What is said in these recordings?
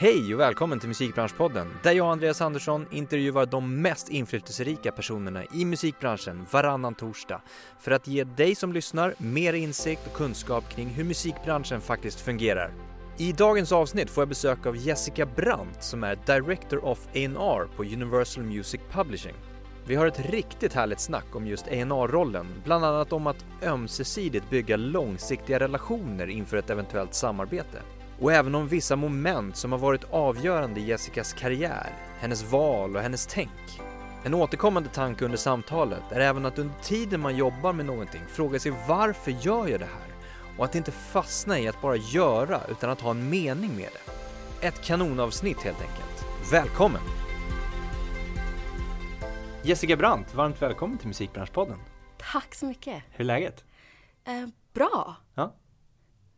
Hej och välkommen till Musikbranschpodden där jag och Andreas Andersson intervjuar de mest inflytelserika personerna i musikbranschen varannan torsdag för att ge dig som lyssnar mer insikt och kunskap kring hur musikbranschen faktiskt fungerar. I dagens avsnitt får jag besök av Jessica Brandt som är Director of A&R på Universal Music Publishing. Vi har ett riktigt härligt snack om just A&R-rollen, bland annat om att ömsesidigt bygga långsiktiga relationer inför ett eventuellt samarbete. Och även om vissa moment som har varit avgörande i Jessicas karriär, hennes val och hennes tänk. En återkommande tanke under samtalet är även att under tiden man jobbar med någonting fråga sig varför gör jag det här? Och att inte fastna i att bara göra utan att ha en mening med det. Ett kanonavsnitt helt enkelt. Välkommen! Jessica Brandt, varmt välkommen till Musikbranschpodden. Tack så mycket. Hur är läget? Eh, bra. Ja.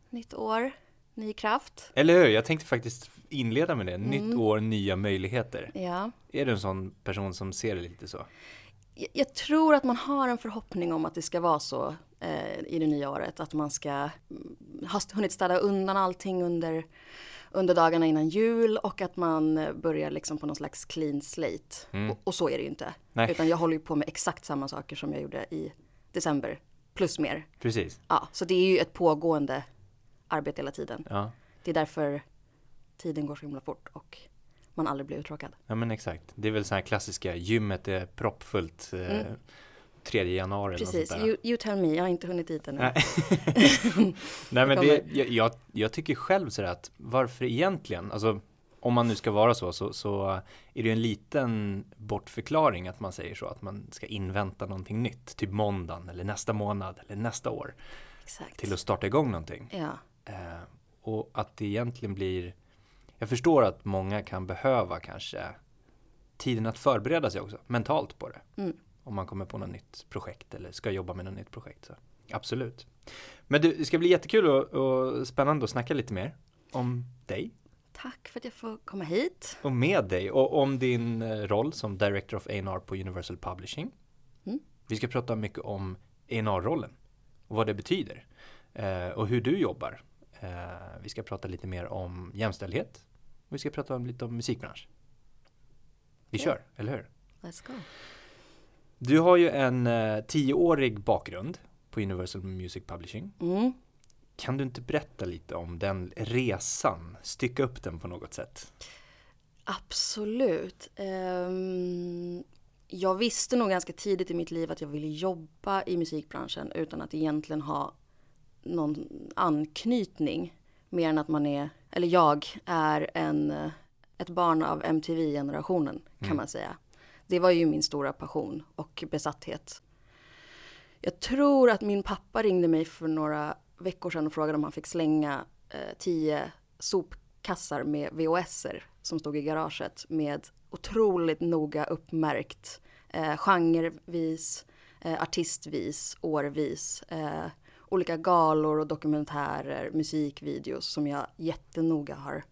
Nytt år, ny kraft. Eller hur? Jag tänkte faktiskt inleda med det. Nytt år, nya möjligheter. Ja. Är du en sån person som ser det lite så? Jag, jag tror att man har en förhoppning om att det ska vara så eh, i det nya året. Att man ska mm, ha hunnit städa undan allting under, under dagarna innan jul och att man börjar liksom på någon slags clean slate. Mm. Och, och så är det ju inte. Nej. Utan jag håller ju på med exakt samma saker som jag gjorde i december. Plus mer. Precis. Ja, så det är ju ett pågående arbete hela tiden. Ja. Det är därför tiden går så himla fort och man aldrig blir uttråkad. ja, men exakt. Det är väl så här klassiska, gymmet är proppfullt eh, Mm. 3 januari eller Precis, you, you tell me, jag har inte hunnit dit ännu. Nej. Men Det jag, jag tycker själv sådär att varför egentligen, alltså om man nu ska vara så, så, så är det ju en liten bortförklaring att man säger så, att man ska invänta någonting nytt, typ måndagen eller nästa månad eller nästa år Exakt. till att starta igång någonting. Ja, Eh, och att det egentligen blir, jag förstår att många kan behöva kanske tiden att förbereda sig också, mentalt på det. Mm. Om man kommer på något nytt projekt eller ska jobba med något nytt projekt. Så. Absolut. Men du, det ska bli jättekul och, och spännande att snacka lite mer om dig tack för att jag får komma hit. och med dig och om din eh, roll som Director of A&R på Universal Publishing. Mm. Vi ska prata mycket om A&R-rollen och vad det betyder eh, och hur du jobbar. Eh, vi ska prata lite mer om jämställdhet och vi ska prata om lite om musikbransch. Vi Ja. kör, eller hur? Let's go. Du har ju en eh, tioårig bakgrund på Universal Music Publishing. Mm. Kan du inte berätta lite om den resan? Stycka upp den på något sätt. Absolut. Ehm, jag visste nog ganska tidigt i mitt liv att jag ville jobba i musikbranschen utan att egentligen ha någon anknytning. Mer än att man är, eller jag är en, ett barn av MTV-generationen kan Mm. man säga. Det var ju min stora passion och besatthet. Jag tror att min pappa ringde mig för några veckor sedan och frågade om han fick slänga eh, tio sopkassar med VHSer som stod i garaget med otroligt noga uppmärkt eh, genrevis, eh, artistvis, årvis, eh, olika galor och dokumentärer, musikvideos som jag jättenoga har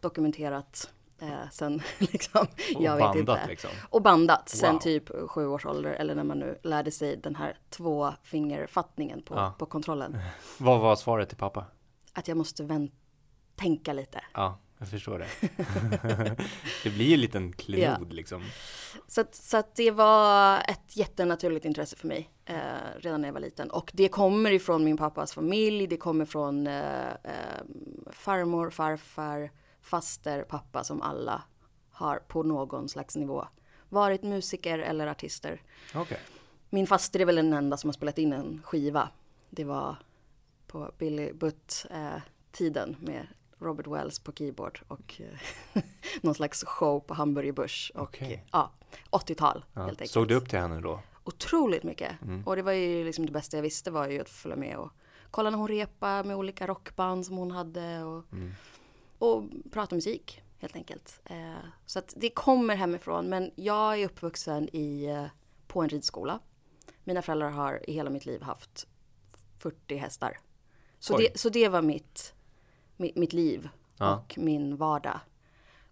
dokumenterat eh, sen liksom, Och jag vet bandat inte. liksom. Och bandat sen Wow. typ sju års ålder eller när man nu lärde sig den här tvåfingerfattningen på, Ja. på kontrollen. Vad var svaret till pappa? Att jag måste vänt, tänka lite. Ja, jag förstår det. det blir ju en liten klenod liksom. Så, att, så att det var ett jättenaturligt intresse för mig eh, redan när jag var liten. Och det kommer ifrån min pappas familj, det kommer från eh, eh, farmor, farfar, faster, pappa som alla har på någon slags nivå varit musiker eller artister. Okej. Min faster är väl den enda som har spelat in en skiva. Det var på Billy Butt-tiden med Robert Wells på keyboard och eh, någon slags show på Hamburger Börs. Och eh, ja, 80-tal Ja. helt enkelt. Såg du upp till henne då? Otroligt mycket. Mm. Och det var ju liksom det bästa jag visste var ju att följa med och kolla när hon repa med olika rockband som hon hade och, Mm. och prata musik helt enkelt. Eh, så att det kommer hemifrån men jag är uppvuxen i, eh, på en ridskola. Mina föräldrar har i hela mitt liv haft 40 hästar. Så, Oj. det, så det var mitt, mitt, liv Ja. och min vardag.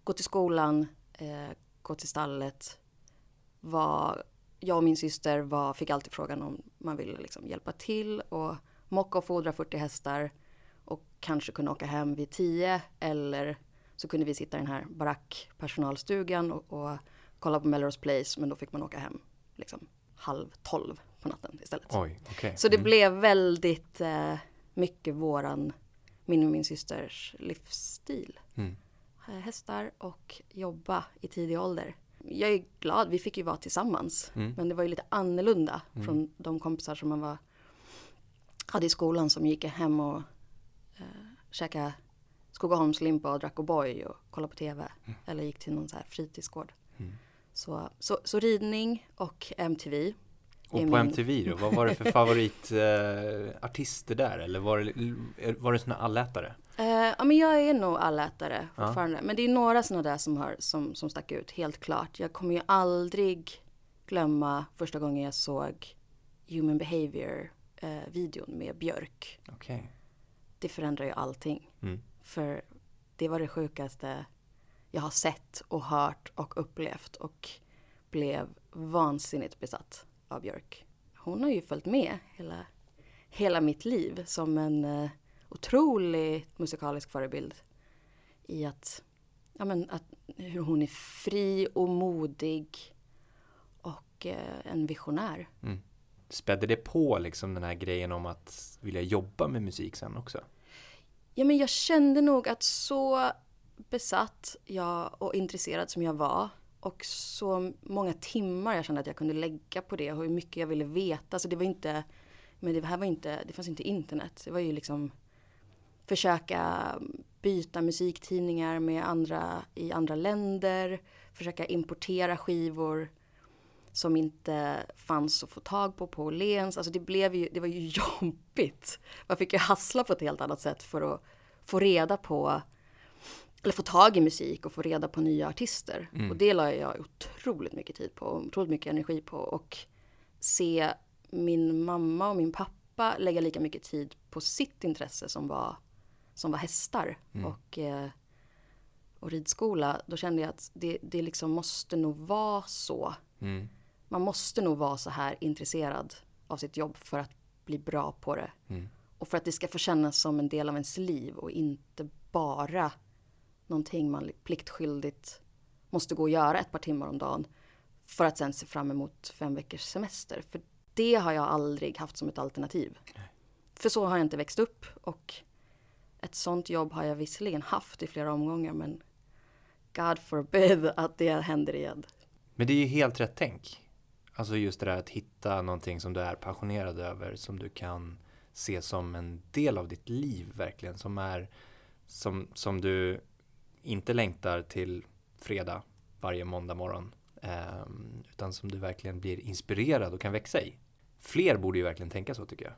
Gå till skolan, eh, gå till stallet. Var, jag och min syster var, fick alltid frågan om man ville liksom hjälpa till och mocka och fodra 40 hästar och kanske kunna åka hem vid 10 eller så kunde vi sitta i den här barackpersonalstugan och, och kolla på Melrose Place men då fick man åka hem liksom halv tolv på natten istället. Oj, okay. Så det mm. blev väldigt eh, mycket våran, min och min systers livsstil. Mm. Hästar och jobba i tidig ålder. Jag är glad, vi fick ju vara tillsammans. Mm. Men det var ju lite annorlunda mm. från de kompisar som man var, hade i skolan som gick hem och eh, käkade Skogaholmslimpa och drack O'boy och kollade på TV. Mm. Eller gick till någon så här fritidsgård. Mm. Så, så, så, ridning och MTV. Och på. MTV då, vad var det för favoritartister eh, där? Eller var det, var det såna allätare? Uh, ja men jag är nog allätare fortfarande. Ja. Men det är några sådana där som, har, som, som stack ut, helt klart. Jag kommer ju aldrig glömma första gången jag såg Human Behavior uh, videon med Björk. Okay. Det förändrar ju allting. Mm. För det var det sjukaste jag har sett och hört och upplevt och blev vansinnigt besatt av Björk. Hon har ju följt med hela, hela mitt liv som en uh, otrolig musikalisk förebild i att, ja men, att hur hon är fri och modig och uh, en visionär. Mm. Spädde det på liksom den här grejen om att vilja jobba med musik sen också? Ja men jag kände nog att så besatt jag och intresserad som jag var och så många timmar jag kände att jag kunde lägga på det och hur mycket jag ville veta. Så det var inte, men det här var inte, det fanns inte internet. Det var ju liksom försöka byta musiktidningar med andra i andra länder, försöka importera skivor som inte fanns att få tag på på Åhléns. Alltså det blev ju, det var ju jobbigt. Man fick ju hassla på ett helt annat sätt för att få reda på eller få tag i musik och få reda på nya artister. Mm. Och det la jag otroligt mycket tid på, otroligt mycket energi på. Och se min mamma och min pappa lägga lika mycket tid på sitt intresse som var, som var hästar mm. och, eh, och ridskola. Då kände jag att det, det liksom måste nog vara så. Mm. Man måste nog vara så här intresserad av sitt jobb för att bli bra på det. Mm. Och för att det ska få kännas som en del av ens liv och inte bara någonting man pliktskyldigt måste gå och göra ett par timmar om dagen för att sen se fram emot fem veckors semester. För det har jag aldrig haft som ett alternativ. För så har jag inte växt upp och ett sånt jobb har jag visserligen haft i flera omgångar men God forbid att det händer igen. Men det är ju helt rätt tänk. Alltså just det där att hitta någonting som du är passionerad över som du kan se som en del av ditt liv verkligen som är som, som du inte längtar till fredag varje måndag morgon. Eh, utan som du verkligen blir inspirerad och kan växa i. Fler borde ju verkligen tänka så tycker jag.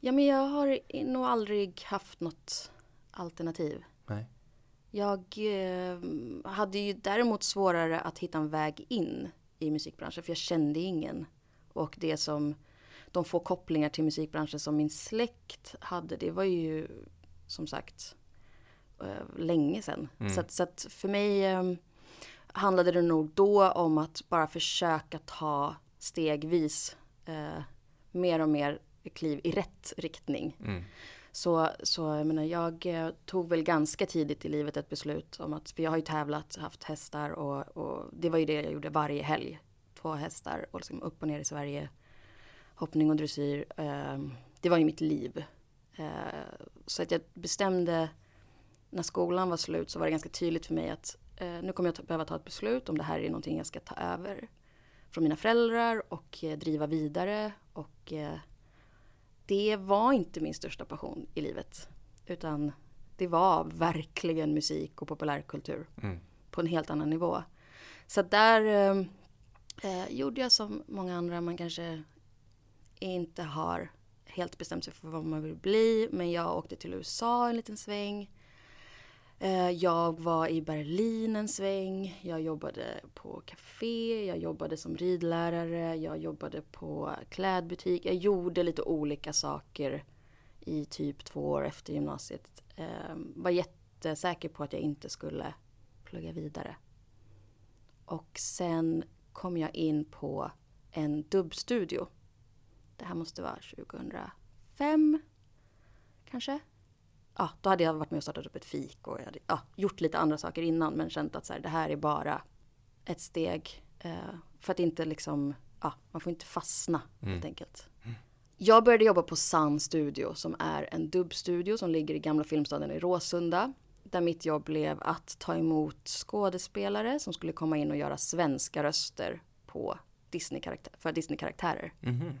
Ja men jag har nog aldrig haft något alternativ. Nej. Jag eh, hade ju däremot svårare att hitta en väg in i musikbranschen för jag kände ingen. Och det som de få kopplingar till musikbranschen som min släkt hade det var ju som sagt eh, länge sedan. Mm. Så, att, så att för mig eh, handlade det nog då om att bara försöka ta stegvis eh, mer och mer kliv i rätt riktning. Mm. Så, så jag menar, jag eh, tog väl ganska tidigt i livet ett beslut om att, för jag har ju tävlat, haft hästar och, och det var ju det jag gjorde varje helg. Två hästar och liksom upp och ner i Sverige. Hoppning och dressyr. Eh, det var ju mitt liv. Eh, så att jag bestämde när skolan var slut så var det ganska tydligt för mig att eh, nu kommer jag ta, behöva ta ett beslut om det här är någonting jag ska ta över från mina föräldrar och eh, driva vidare. Och eh, det var inte min största passion i livet. Utan det var verkligen musik och populärkultur mm. på en helt annan nivå. Så där eh, eh, gjorde jag som många andra. Man kanske inte har helt bestämt sig för vad man vill bli. Men jag åkte till USA en liten sväng. Eh, jag var i Berlin en sväng, jag jobbade på café, jag jobbade som ridlärare, jag jobbade på klädbutik. Jag gjorde lite olika saker i typ två år efter gymnasiet. Eh, var jättesäker på att jag inte skulle plugga vidare. Och sen kom jag in på en dubbstudio. Det här måste vara 2005 kanske ja, då hade jag varit med och startat upp ett fik och jag hade ja, gjort lite andra saker innan men känt att så här, det här är bara ett steg eh, för att inte liksom, ja, man får inte fastna mm. helt enkelt. Jag började jobba på Sun Studio som är en dubbstudio som ligger i gamla filmstaden i Råsunda. Där mitt jobb blev att ta emot skådespelare som skulle komma in och göra svenska röster på Disney för Disney-karaktärer. Mm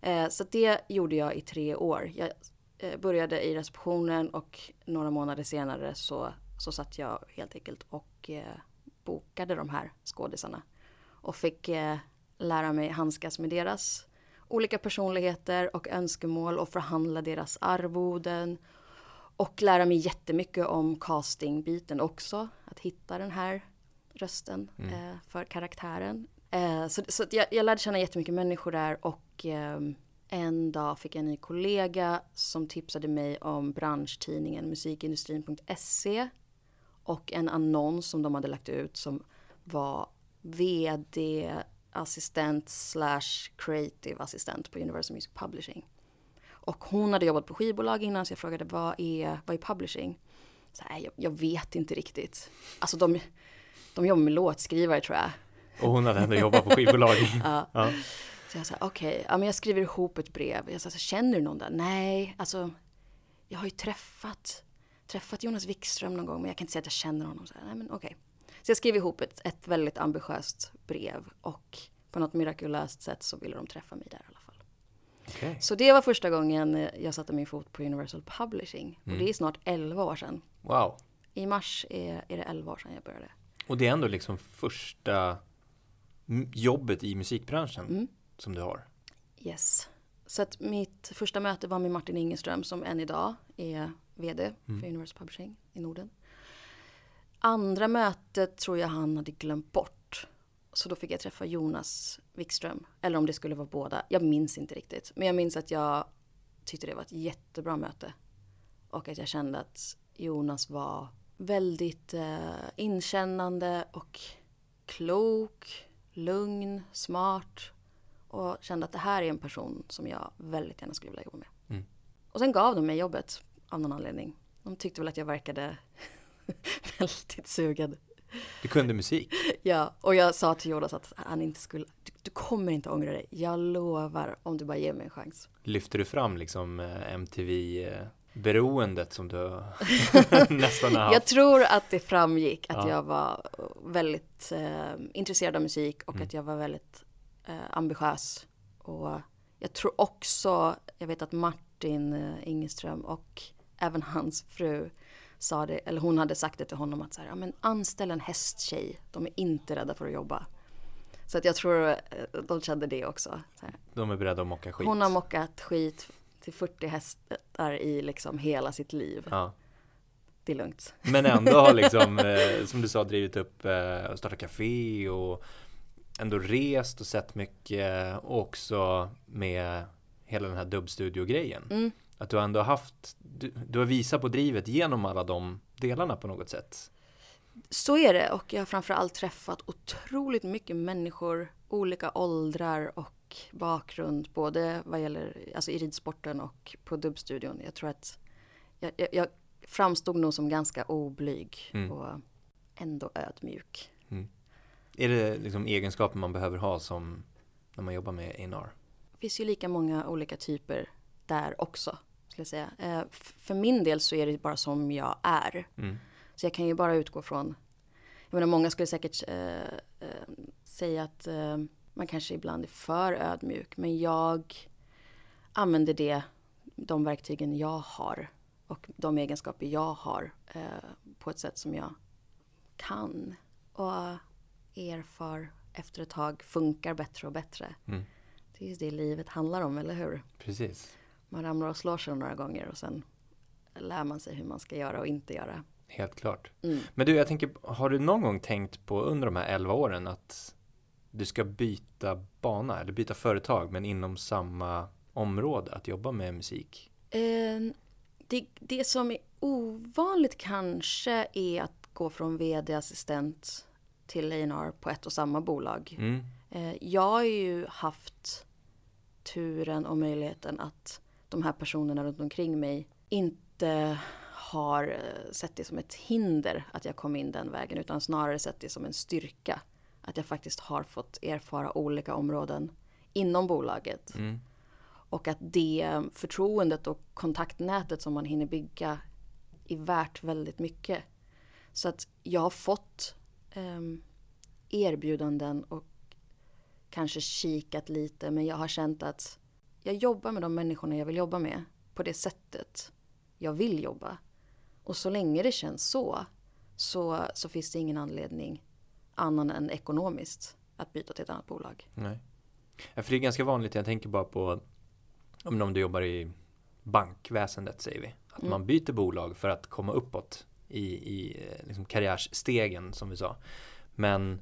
eh, så det gjorde jag i tre år. Jag började i receptionen och några månader senare så, så satt jag helt enkelt och eh, bokade de här skådisarna. Och fick eh, lära mig handskas med deras olika personligheter och önskemål och förhandla deras arvoden. Och lära mig jättemycket om castingbiten också. Att hitta den här rösten mm. eh, för karaktären. Eh, så så jag, jag lärde känna jättemycket människor där och eh, en dag fick jag en ny kollega som tipsade mig om branschtidningen musikindustrin.se och en annons som de hade lagt ut som var vd assistent slash creative assistent på Universal Music Publishing. Och hon hade jobbat på skivbolag innan så jag frågade vad är, vad är publishing? Så här, jag, jag, vet inte riktigt. Alltså de, de jobbar med låtskrivare tror jag. Och hon hade ändå jobbat på skivbolag. ja. ja. Så jag sa okej, okay, ja, men jag skriver ihop ett brev. Jag sa, känner du någon där? Nej, alltså jag har ju träffat, träffat Jonas Wikström någon gång men jag kan inte säga att jag känner honom. Så här, nej men. Okay. Så jag skrev ihop ett, ett väldigt ambitiöst brev och på något mirakulöst sätt så ville de träffa mig där i alla fall. Okay. Så det var första gången jag satte min fot på Universal Publishing. Mm. Och det är snart 11 år sedan. Wow. I mars är, är det 11 år sedan jag började. Och det är ändå liksom första jobbet i musikbranschen mm. Som du har? Yes. Så att mitt första möte var med Martin Ingeström som än idag är VD mm. för Universal Publishing i Norden. Andra mötet tror jag han hade glömt bort. Så då fick jag träffa Jonas Wikström. Eller om det skulle vara båda. Jag minns inte riktigt. Men jag minns att jag tyckte det var ett jättebra möte. Och att jag kände att Jonas var väldigt eh, inkännande och klok, lugn, smart. Och kände att det här är en person som jag väldigt gärna skulle vilja jobba med. Mm. Och sen gav de mig jobbet av någon anledning. De tyckte väl att jag verkade väldigt sugen. Du kunde musik? Ja, och jag sa till Jonas att han inte skulle, du, du, kommer inte ångra dig. Jag lovar om du bara ger mig en chans. Lyfter du fram liksom eh, MTV eh, beroendet som du nästan har haft? Jag tror att det framgick att ja. jag var väldigt eh, intresserad av musik och mm. att jag var väldigt eh, ambitiös. Och jag tror också, jag vet att Martin eh, Ingeström och även hans fru sa det, eller hon hade sagt det till honom att så här, ja, men anställ en hästtjej, de är inte rädda för att jobba. Så att jag tror eh, de kände det också. De är beredda att mocka skit. Hon har mockat skit till 40 hästar i liksom hela sitt liv. Ja. Det är lugnt. Men ändå har liksom, som du sa, drivit upp och startat café och ändå rest och sett mycket och också med hela den här dubbstudio-grejen. Mm. Att du ändå haft, du, du har visat på drivet genom alla de delarna på något sätt. Så är det och jag har framförallt träffat otroligt mycket människor, olika åldrar och bakgrund, både vad gäller alltså i ridsporten och på dubbstudion. Jag tror att jag, jag, jag framstod nog som ganska oblyg mm. och ändå ödmjuk. Är det liksom egenskaper man behöver ha som när man jobbar med A&R? Det finns ju lika många olika typer där också skulle jag säga. Eh, för min del så är det bara som jag är. Mm. Så jag kan ju bara utgå från, jag menar många skulle säkert eh, eh, säga att eh, man kanske ibland är för ödmjuk. Men jag använder det, de verktygen jag har och de egenskaper jag har eh, på ett sätt som jag kan. Och erfar efter ett tag funkar bättre och bättre. Mm. Det är ju det livet handlar om, eller hur? Precis man ramlar och slår sig några gånger och sen lär man sig hur man ska göra och inte göra. Helt klart. Mm. Men du, jag tänker, har du någon gång tänkt på under de här 11 åren att du ska byta bana eller byta företag men inom samma område att jobba med musik? Eh, det, det som är ovanligt kanske är att gå från vd-assistent till A&R på ett och samma bolag. Mm. Eh, jag har ju haft turen och möjligheten att de här personerna runt omkring mig inte har eh, sett det som ett hinder att jag kom in den vägen utan snarare sett det som en styrka. Att jag faktiskt har fått erfara olika områden inom bolaget. Mm. Och att det förtroendet och kontaktnätet som man hinner bygga är värt väldigt mycket. Så att jag har fått erbjudanden och kanske kikat lite men jag har känt att jag jobbar med de människorna jag vill jobba med på det sättet jag vill jobba. Och så länge det känns så, så, så finns det ingen anledning annan än ekonomiskt att byta till ett annat bolag. Nej. Ja, för det är ganska vanligt, jag tänker bara på om du jobbar i bankväsendet säger vi. Att mm. man byter bolag för att komma uppåt i, i eh, liksom karriärstegen som vi sa. Men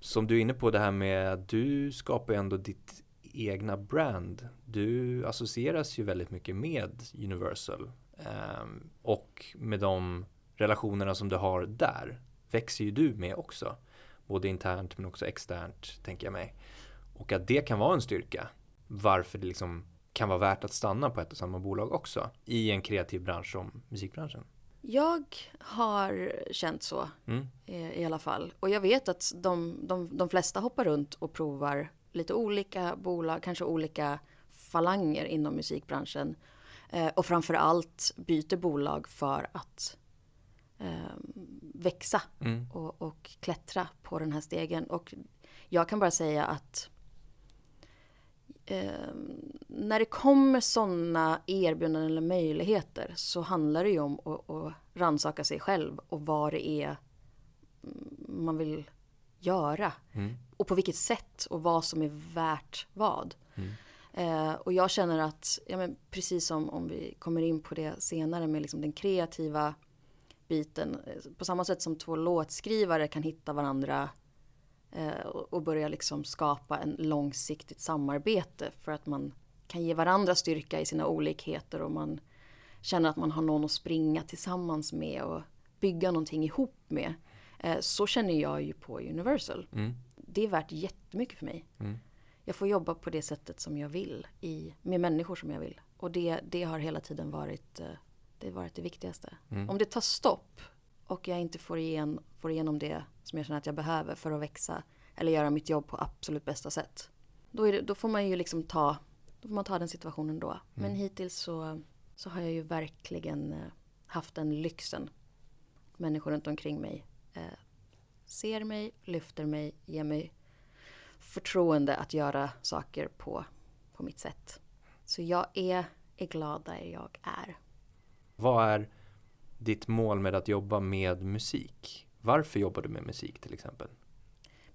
som du är inne på det här med du skapar ju ändå ditt egna brand. Du associeras ju väldigt mycket med Universal eh, och med de relationerna som du har där växer ju du med också. Både internt men också externt tänker jag mig. Och att det kan vara en styrka. Varför det liksom kan vara värt att stanna på ett och samma bolag också i en kreativ bransch som musikbranschen. Jag har känt så mm. i alla fall. Och jag vet att de, de, de flesta hoppar runt och provar lite olika bolag, kanske olika falanger inom musikbranschen. Eh, och framför allt byter bolag för att eh, växa mm. och, och klättra på den här stegen. Och jag kan bara säga att eh, när det kommer sådana erbjudanden eller möjligheter så handlar det ju om att, att rannsaka sig själv och vad det är man vill göra. Mm. Och på vilket sätt och vad som är värt vad. Mm. Eh, och jag känner att, ja, men precis som om vi kommer in på det senare med liksom den kreativa biten. Eh, på samma sätt som två låtskrivare kan hitta varandra och börja liksom skapa en långsiktigt samarbete för att man kan ge varandra styrka i sina olikheter och man känner att man har någon att springa tillsammans med och bygga någonting ihop med. Eh, så känner jag ju på Universal. Mm. Det är värt jättemycket för mig. Mm. Jag får jobba på det sättet som jag vill i, med människor som jag vill. Och det, det har hela tiden varit det, har varit det viktigaste. Mm. Om det tar stopp och jag inte får, igen, får igenom det som jag känner att jag behöver för att växa eller göra mitt jobb på absolut bästa sätt. Då, det, då får man ju liksom ta, då får man ta den situationen då. Men mm. hittills så, så har jag ju verkligen eh, haft den lyxen. Människor runt omkring mig eh, ser mig, lyfter mig, ger mig förtroende att göra saker på, på mitt sätt. Så jag är, är glad där jag är. Vad är ditt mål med att jobba med musik? Varför jobbar du med musik till exempel?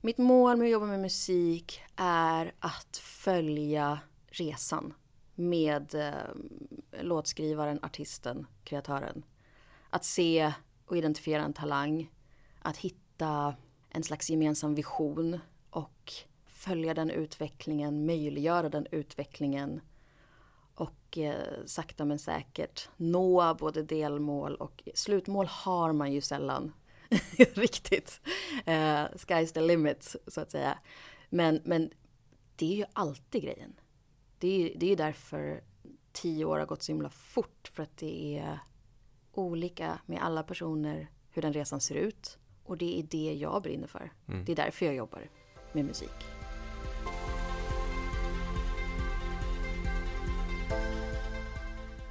Mitt mål med att jobba med musik är att följa resan med eh, låtskrivaren, artisten, kreatören. Att se och identifiera en talang, att hitta en slags gemensam vision och följa den utvecklingen, möjliggöra den utvecklingen och eh, sakta men säkert nå både delmål och slutmål har man ju sällan riktigt. Eh, sky's the limit så att säga. Men, men det är ju alltid grejen. Det är, det är därför tio år har gått så himla fort för att det är olika med alla personer hur den resan ser ut. Och det är det jag brinner för. Mm. Det är därför jag jobbar med musik.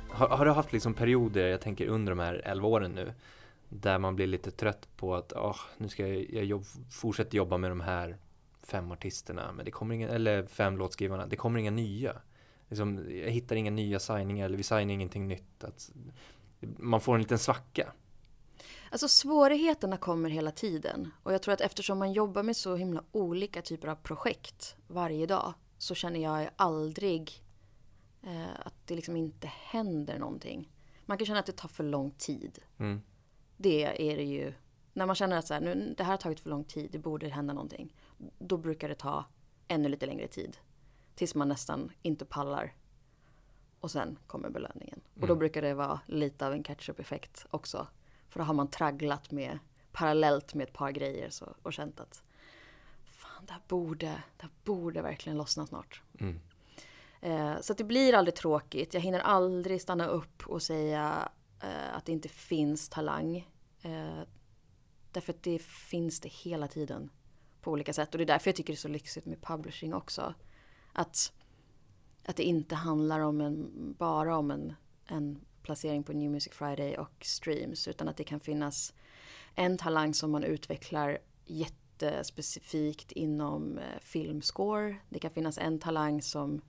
Har, har, du haft liksom perioder, jag tänker under de här 11 åren nu, där man blir lite trött på att oh, nu ska jag, jag jobb, fortsätta jobba med de här fem artisterna, men det kommer inga, eller fem låtskrivarna, det kommer inga nya. Liksom, jag hittar inga nya signingar, eller vi signar ingenting nytt. Att, man får en liten svacka. Alltså svårigheterna kommer hela tiden. Och jag tror att eftersom man jobbar med så himla olika typer av projekt varje dag så känner jag aldrig Eh, att det liksom inte händer någonting. Man kan känna att det tar för lång tid. Mm. Det är det ju. När man känner att så här, nu, det här har tagit för lång tid, det borde hända någonting. Då brukar det ta ännu lite längre tid. Tills man nästan inte pallar. Och sen kommer belöningen. Mm. Och då mm. brukar det vara lite av en catch-up-effekt också. För då har man tragglat med parallellt med ett par grejer så, och känt att fan, det här borde, det här borde verkligen lossna snart. Mm. Eh, så det blir aldrig tråkigt. Jag hinner aldrig stanna upp och säga eh, att det inte finns talang. Eh, därför att det finns det hela tiden på olika sätt. Och det är därför jag tycker det är så lyxigt med publishing också. Att, att det inte handlar om en, bara om en, en placering på New Music Friday och streams. Utan att det kan finnas en talang som man utvecklar jättespecifikt inom eh, filmscore. Det kan finnas en talang som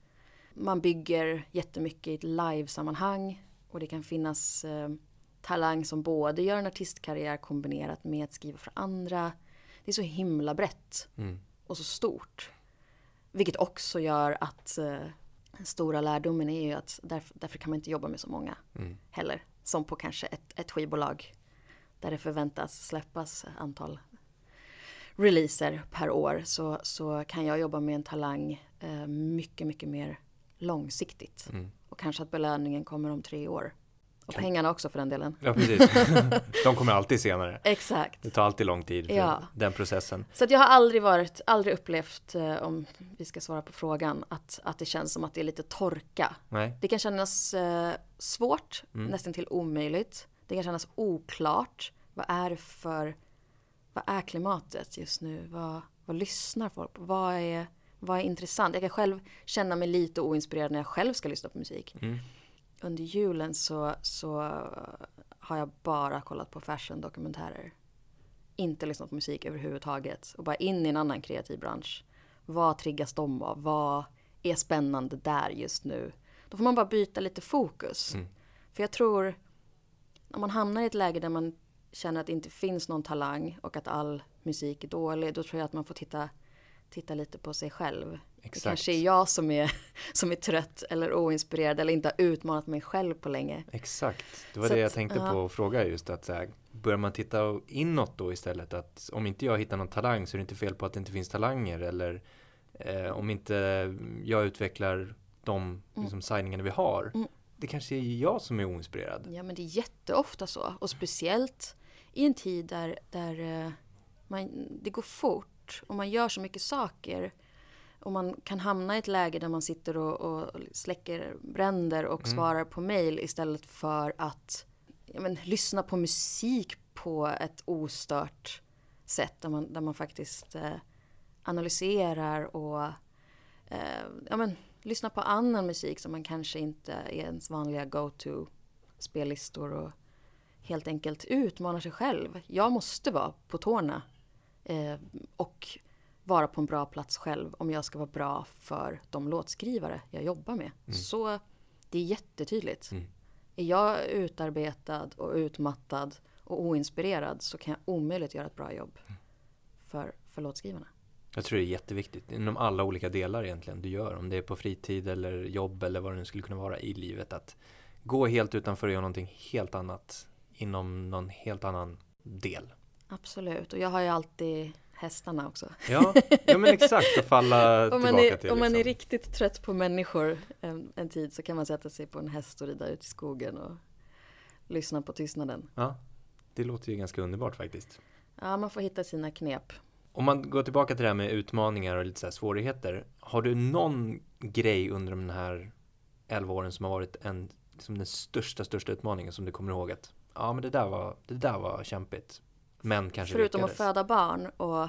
man bygger jättemycket i ett livesammanhang. Och det kan finnas eh, talang som både gör en artistkarriär kombinerat med att skriva för andra. Det är så himla brett Mm. och så stort. Vilket också gör att eh, den stora lärdomen är ju att därför, därför kan man inte jobba med så många Mm. heller. Som på kanske ett, ett skivbolag där det förväntas släppas antal releaser per år så, så kan jag jobba med en talang eh, mycket, mycket mer långsiktigt. Mm. Och kanske att belöningen kommer om tre år. Och pengarna också för den delen. Ja, precis. De kommer alltid senare. Exakt. Det tar alltid lång tid för Ja. den processen. Så att jag har aldrig varit, aldrig upplevt, eh, om vi ska svara på frågan, att, att det känns som att det är lite torka. Nej. Det kan kännas eh, svårt, Mm. nästan till omöjligt. Det kan kännas oklart. Vad är det för, vad är klimatet just nu? Vad, vad lyssnar folk på? Vad är, vad är intressant? Jag kan själv känna mig lite oinspirerad när jag själv ska lyssna på musik. Mm. Under julen så, så har jag bara kollat på fashion-dokumentärer. Inte lyssnat på musik överhuvudtaget. Och bara in i en annan kreativ bransch. Vad triggas de av? Vad är spännande där just nu? Då får man bara byta lite fokus. Mm. För jag tror, om man hamnar i ett läge där man känner att det inte finns någon talang och att all musik är dålig, då tror jag att man får titta, titta lite på sig själv. Det Exakt. kanske är jag som är, som är trött eller oinspirerad eller inte har utmanat mig själv på länge. Exakt, det var Så det jag att, tänkte ja. på att fråga just att så här, börjar man titta inåt då istället att om inte jag hittar någon talang så är det inte fel på att det inte finns talanger eller eh, om inte jag utvecklar de liksom, signingarna vi har. Mm. Det kanske är jag som är oinspirerad. Ja men det är jätteofta så. Och speciellt i en tid där, där eh, man, det går fort och man gör så mycket saker. Och man kan hamna i ett läge där man sitter och, och släcker bränder och Mm. svarar på mail istället för att ja, men, lyssna på musik på ett ostört sätt. Där man, där man faktiskt eh, analyserar och eh, ja, men, lyssnar på annan musik som man kanske inte är ens vanliga go-to spellistor och helt enkelt utmanar sig själv. Jag måste vara på tårna eh, och vara på en bra plats själv om jag ska vara bra för de låtskrivare jag jobbar med. Så det är jättetydligt. Mm. Är jag utarbetad och utmattad och oinspirerad så kan jag omöjligt göra ett bra jobb för, för låtskrivarna. Jag tror det är jätteviktigt inom alla olika delar egentligen du gör. Om det är på fritid eller jobb eller vad det nu skulle kunna vara i livet. Att gå helt utanför och göra någonting helt annat inom någon helt annan del. Absolut, och jag har ju alltid hästarna också. Ja, ja men exakt att falla tillbaka är, till. om man är liksom. riktigt trött på människor en, en tid så kan man sätta sig på en häst och rida ut i skogen och lyssna på tystnaden. Ja, det låter ju ganska underbart faktiskt. Ja, man får hitta sina knep. Om man går tillbaka till det här med utmaningar och lite så här svårigheter. Har du någon grej under de här 11 åren som har varit en, liksom den största, största utmaningen som du kommer ihåg att ja men det där var, det där var kämpigt. Men kanske Förutom lyckades. att föda barn och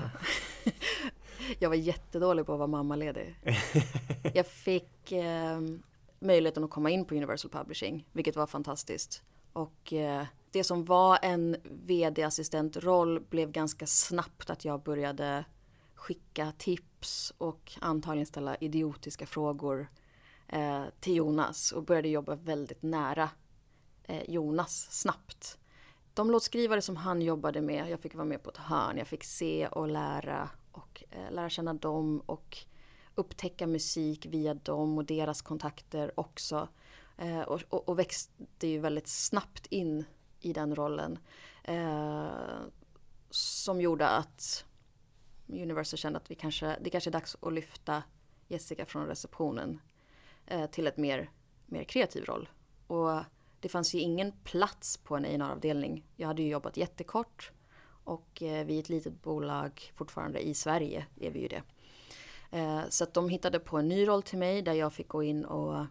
jag var jättedålig på att vara mammaledig. jag fick eh, möjligheten att komma in på Universal Publishing, vilket var fantastiskt. Och eh, det som var en vd-assistentroll blev ganska snabbt att jag började skicka tips och antagligen ställa idiotiska frågor eh, till Jonas och började jobba väldigt nära eh, Jonas snabbt. De låtskrivare som han jobbade med, jag fick vara med på ett hörn, jag fick se och lära och eh, lära känna dem och upptäcka musik via dem och deras kontakter också. Eh, och, och, och växte ju väldigt snabbt in i den rollen. Eh, som gjorde att Universal kände att vi kanske, det kanske är dags att lyfta Jessica från receptionen eh, till ett mer, mer kreativ roll. Och det fanns ju ingen plats på en A&R-avdelning. Jag hade ju jobbat jättekort och eh, vi är ett litet bolag fortfarande i Sverige, är vi ju det. Eh, så att de hittade på en ny roll till mig där jag fick gå in och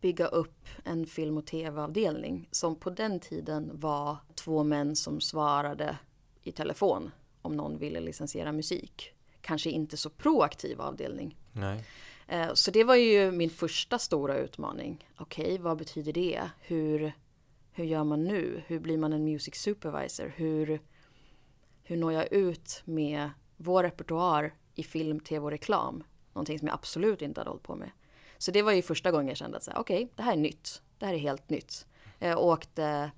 bygga upp en film och tv-avdelning som på den tiden var två män som svarade i telefon om någon ville licensiera musik. Kanske inte så proaktiv avdelning. Nej. Eh, så det var ju min första stora utmaning. Okej, okay, vad betyder det? Hur, hur gör man nu? Hur blir man en music supervisor? Hur, hur når jag ut med vår repertoar i film, tv och reklam? Någonting som jag absolut inte hade hållit på med. Så det var ju första gången jag kände att okej, okay, det här är nytt. Det här är helt nytt. Jag åkte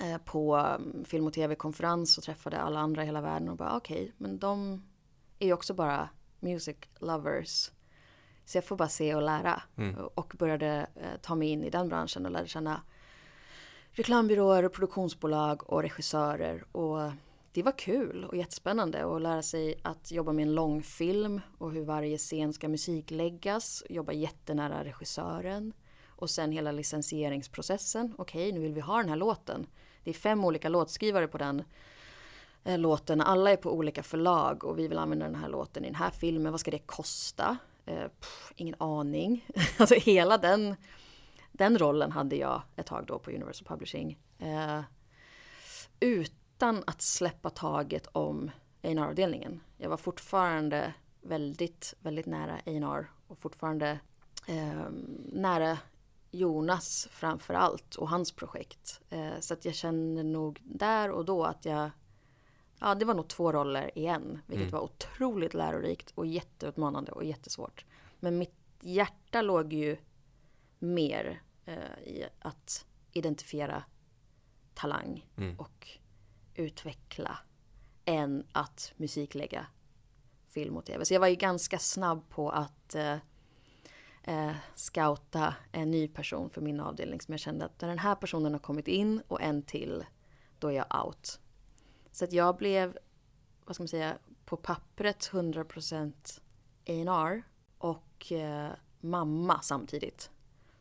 eh, på mm, film och tv-konferens och träffade alla andra i hela världen och bara okej, okay, men de är ju också bara music lovers. Så jag får bara se och lära. Mm. Och började eh, ta mig in i den branschen och lärde känna reklambyråer, produktionsbolag och regissörer. Och det var kul och jättespännande att lära sig att jobba med en långfilm och hur varje scen ska musikläggas. Jobba jättenära regissören. Och sen hela licensieringsprocessen. Okej, nu vill vi ha den här låten. Det är fem olika låtskrivare på den eh, låten. Alla är på olika förlag och vi vill använda den här låten i den här filmen. Vad ska det kosta? Eh, pff, ingen aning. alltså hela den, den rollen hade jag ett tag då på Universal Publishing. Eh, utan att släppa taget om A&R-avdelningen. Jag var fortfarande väldigt, väldigt nära A&R och fortfarande eh, nära Jonas framför allt och hans projekt. Eh, så att jag känner nog där och då att jag Ja, det var nog två roller igen, vilket mm. var otroligt lärorikt och jätteutmanande och jättesvårt. Men mitt hjärta låg ju mer eh, i att identifiera talang mm. och utveckla än att musiklägga film och tv. Så jag var ju ganska snabb på att eh, eh, scouta en ny person för min avdelning som jag kände att när den här personen har kommit in och en till, då är jag out. Så att jag blev, vad ska man säga, på pappret 100% A&R och eh, mamma samtidigt.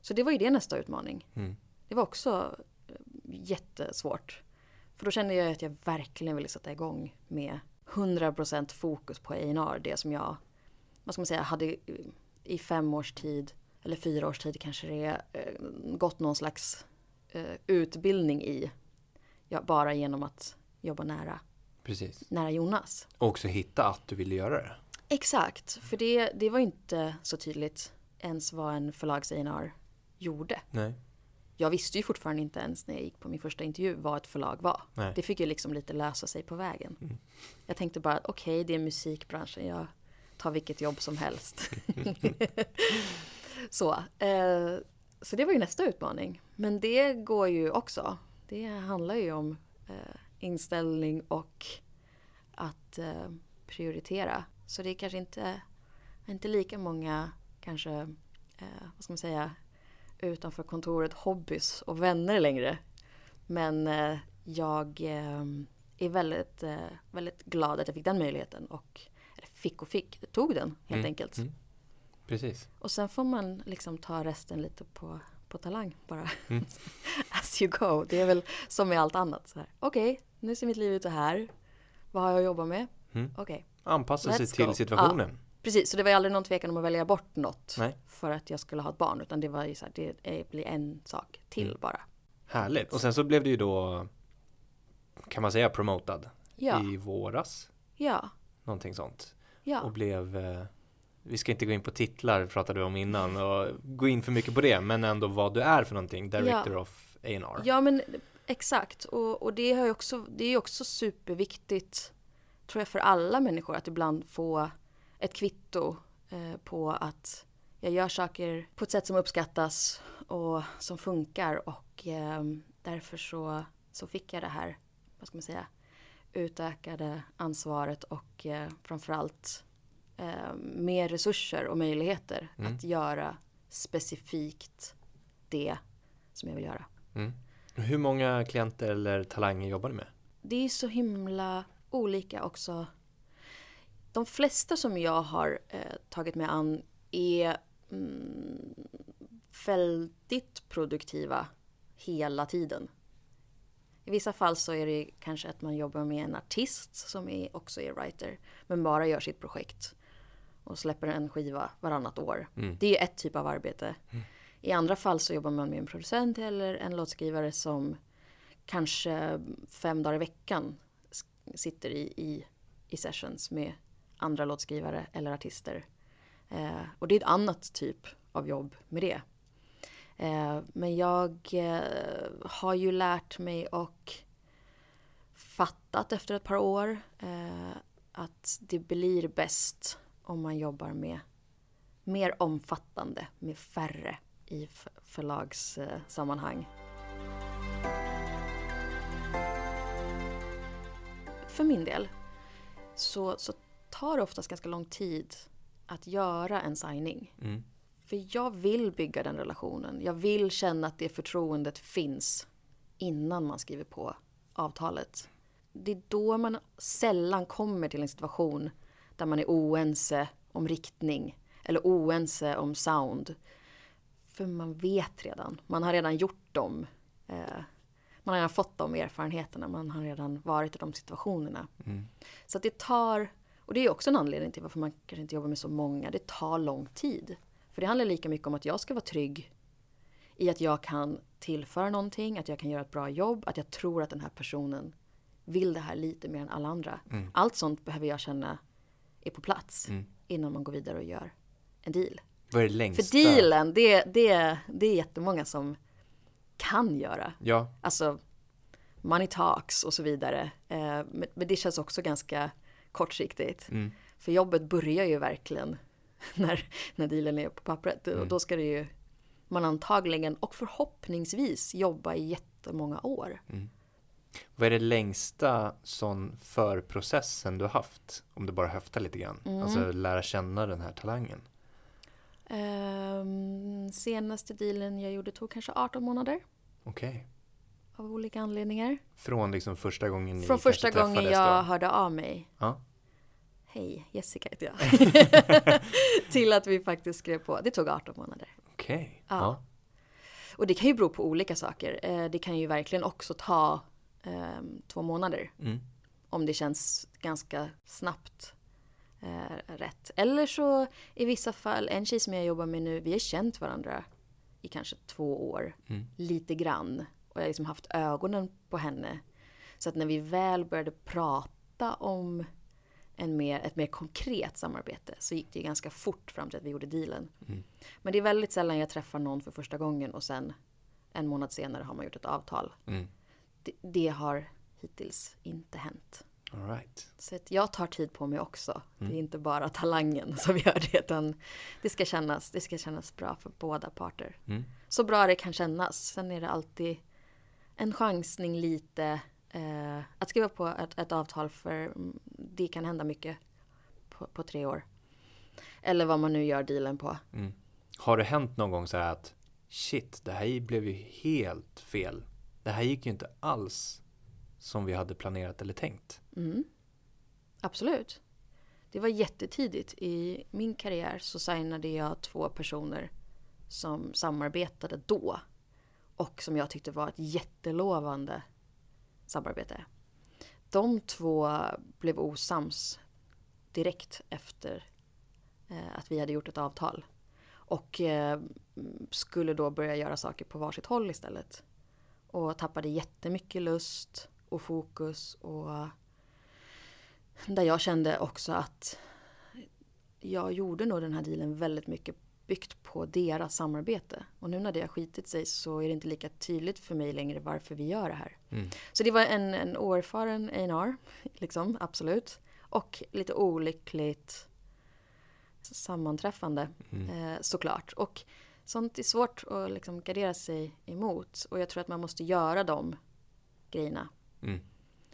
Så det var ju det nästa utmaning. Mm. Det var också eh, jättesvårt. För då kände jag att jag verkligen ville sätta igång med 100% fokus på A&R. Det som jag, vad ska man säga, hade i fem års tid, eller fyra års tid kanske det är, eh, gått någon slags eh, utbildning i. Ja, bara genom att jobba nära, Precis. nära Jonas. Och också hitta att du ville göra det. Exakt, för det, det var inte så tydligt ens vad en förlags gjorde. Nej. Jag visste ju fortfarande inte ens när jag gick på min första intervju vad ett förlag var. Nej. Det fick ju liksom lite lösa sig på vägen. Mm. Jag tänkte bara, okej okay, det är musikbranschen, jag tar vilket jobb som helst. så, eh, så det var ju nästa utmaning. Men det går ju också. Det handlar ju om eh, inställning och att eh, prioritera. Så det är kanske inte, inte lika många kanske, eh, vad ska man säga, utanför kontoret hobbys och vänner längre. Men eh, jag eh, är väldigt, eh, väldigt glad att jag fick den möjligheten och fick och fick, tog den helt mm. enkelt. Mm. Precis. Och sen får man liksom ta resten lite på, på talang bara. Mm. As you go. Det är väl som med allt annat. Okej, okay, nu ser mitt liv ut så här. Vad har jag att jobba med? Mm. Okej. Okay. Anpassa sig till situationen. Ja, precis, så det var aldrig någon tvekan om att välja bort något. Nej. För att jag skulle ha ett barn. Utan det var ju så här, det blir en sak till mm. bara. Härligt. Och sen så blev det ju då, kan man säga promotad ja. i våras. Ja. Någonting sånt. Ja. Och blev eh, vi ska inte gå in på titlar pratade du om innan och gå in för mycket på det men ändå vad du är för någonting, Director ja. of A&R. Ja men exakt och, och det, har också, det är också superviktigt tror jag för alla människor att ibland få ett kvitto eh, på att jag gör saker på ett sätt som uppskattas och som funkar och eh, därför så, så fick jag det här, vad ska man säga, utökade ansvaret och eh, framförallt eh, mer resurser och möjligheter mm. att göra specifikt det som jag vill göra. Mm. Hur många klienter eller talanger jobbar du med? Det är så himla olika också. De flesta som jag har eh, tagit mig an är mm, väldigt produktiva hela tiden. I vissa fall så är det kanske att man jobbar med en artist som är, också är writer, men bara gör sitt projekt och släpper en skiva varannat år. Mm. Det är ett typ av arbete. Mm. I andra fall så jobbar man med en producent eller en låtskrivare som kanske fem dagar i veckan sitter i, i, i sessions med andra låtskrivare eller artister. Eh, och det är ett annat typ av jobb med det. Eh, men jag eh, har ju lärt mig och fattat efter ett par år eh, att det blir bäst om man jobbar med mer omfattande, med färre i förlagssammanhang. För min del så, så tar det oftast ganska lång tid att göra en signing. Mm. För jag vill bygga den relationen. Jag vill känna att det förtroendet finns innan man skriver på avtalet. Det är då man sällan kommer till en situation där man är oense om riktning eller oense om sound. För man vet redan. Man har redan gjort dem. Eh, man har redan fått de erfarenheterna. Man har redan varit i de situationerna. Mm. Så att det tar, och det är också en anledning till varför man kanske inte jobbar med så många. Det tar lång tid. För det handlar lika mycket om att jag ska vara trygg i att jag kan tillföra någonting, att jag kan göra ett bra jobb, att jag tror att den här personen vill det här lite mer än alla andra. Mm. Allt sånt behöver jag känna är på plats mm. innan man går vidare och gör en deal. Vad är det längsta? För dealen, det, det, det är jättemånga som kan göra. Ja. Alltså, money talks och så vidare. Eh, men det känns också ganska kortsiktigt. Mm. För jobbet börjar ju verkligen när, när dealen är på pappret. Mm. Och då ska det ju man antagligen och förhoppningsvis jobba i jättemånga år. Mm. Vad är det längsta sån förprocessen du har haft? Om du bara höftar lite grann. Mm. Alltså lära känna den här talangen. Um, senaste dealen jag gjorde tog kanske 18 månader. Okej. Okay. Av olika anledningar. Från liksom första gången ni Från första gången jag då? hörde av mig. Ja. Hej, Jessica heter jag. Till att vi faktiskt skrev på. Det tog 18 månader. Okej. Okay. Ja. ja. Och det kan ju bero på olika saker. Eh, det kan ju verkligen också ta um, två månader. Mm. Om det känns ganska snabbt eh, rätt. Eller så i vissa fall, en tjej som jag jobbar med nu, vi har känt varandra i kanske två år. Mm. Lite grann. Och jag har liksom haft ögonen på henne. Så att när vi väl började prata om en mer, ett mer konkret samarbete så gick det ju ganska fort fram till att vi gjorde dealen. Mm. Men det är väldigt sällan jag träffar någon för första gången och sen en månad senare har man gjort ett avtal. Mm. Det, det, har hittills inte hänt. All right. Så jag tar tid på mig också. Mm. Det är mm. inte bara talangen som gör det utan det ska kännas, det ska kännas bra för båda parter. Mm. Så bra det kan kännas. Sen är det alltid en chansning lite. Eh, att skriva på ett, ett, avtal för det kan hända mycket på, på, tre år. Eller vad man nu gör dealen på. Mm. Har det hänt någon gång så här att shit, det här blev ju helt fel. Det här gick ju inte alls som vi hade planerat eller tänkt. Mm. Absolut. Det var jättetidigt i min karriär så signade jag två personer som samarbetade då och som jag tyckte var ett jättelovande samarbete. De två blev osams direkt efter eh, att vi hade gjort ett avtal och eh, skulle då börja göra saker på varsitt håll istället. Och tappade jättemycket lust och fokus och där jag kände också att jag gjorde nog den här dealen väldigt mycket byggt på deras samarbete. Och nu när det har skitit sig så är det inte lika tydligt för mig längre varför vi gör det här. Mm. Så det var en, en oerfaren A&R, liksom, absolut. Och lite olyckligt sammanträffande mm. eh, såklart. Och sånt är svårt att liksom gardera sig emot. Och jag tror att man måste göra de grejerna. Mm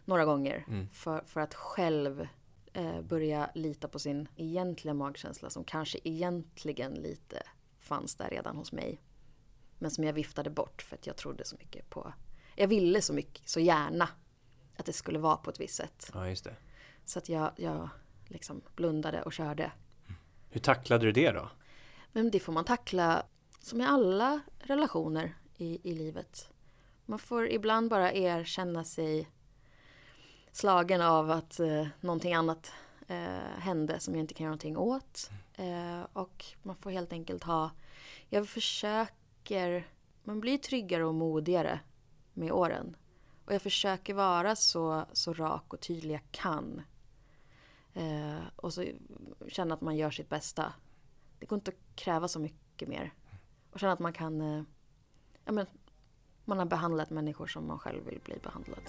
några gånger mm. för, för att själv eh, börja lita på sin egentliga magkänsla som kanske egentligen lite fanns där redan hos mig. Men som jag viftade bort för att jag trodde så mycket på, jag ville så mycket, så gärna att det skulle vara på ett visst sätt. Ja, just det. Så att jag, jag liksom blundade och körde. Hur tacklade du det då? Men det får man tackla som i alla relationer i, i livet. Man får ibland bara erkänna sig slagen av att eh, någonting annat eh, hände som jag inte kan göra någonting åt. Eh, och man får helt enkelt ha, jag försöker man blir tryggare och modigare med åren. Och jag försöker vara så, så rak och tydlig jag kan. Eh, och så känna att man gör sitt bästa. Det går inte att kräva så mycket mer. Och känna att man kan, eh, ja men, man har behandlat människor som man själv vill bli behandlad.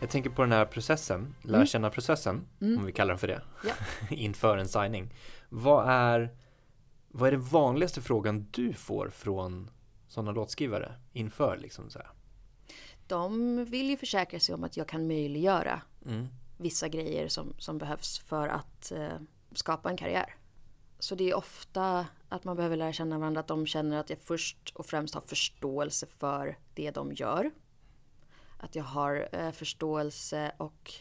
Jag tänker på den här processen, lära Mm. känna processen, Mm. om vi kallar den för det, Ja. inför en signing. Vad är, vad är den vanligaste frågan du får från sådana låtskrivare inför liksom så här? De vill ju försäkra sig om att jag kan möjliggöra Mm. vissa grejer som, som behövs för att eh, skapa en karriär. Så det är ofta att man behöver lära känna varandra, att de känner att jag först och främst har förståelse för det de gör. Att jag har eh, förståelse och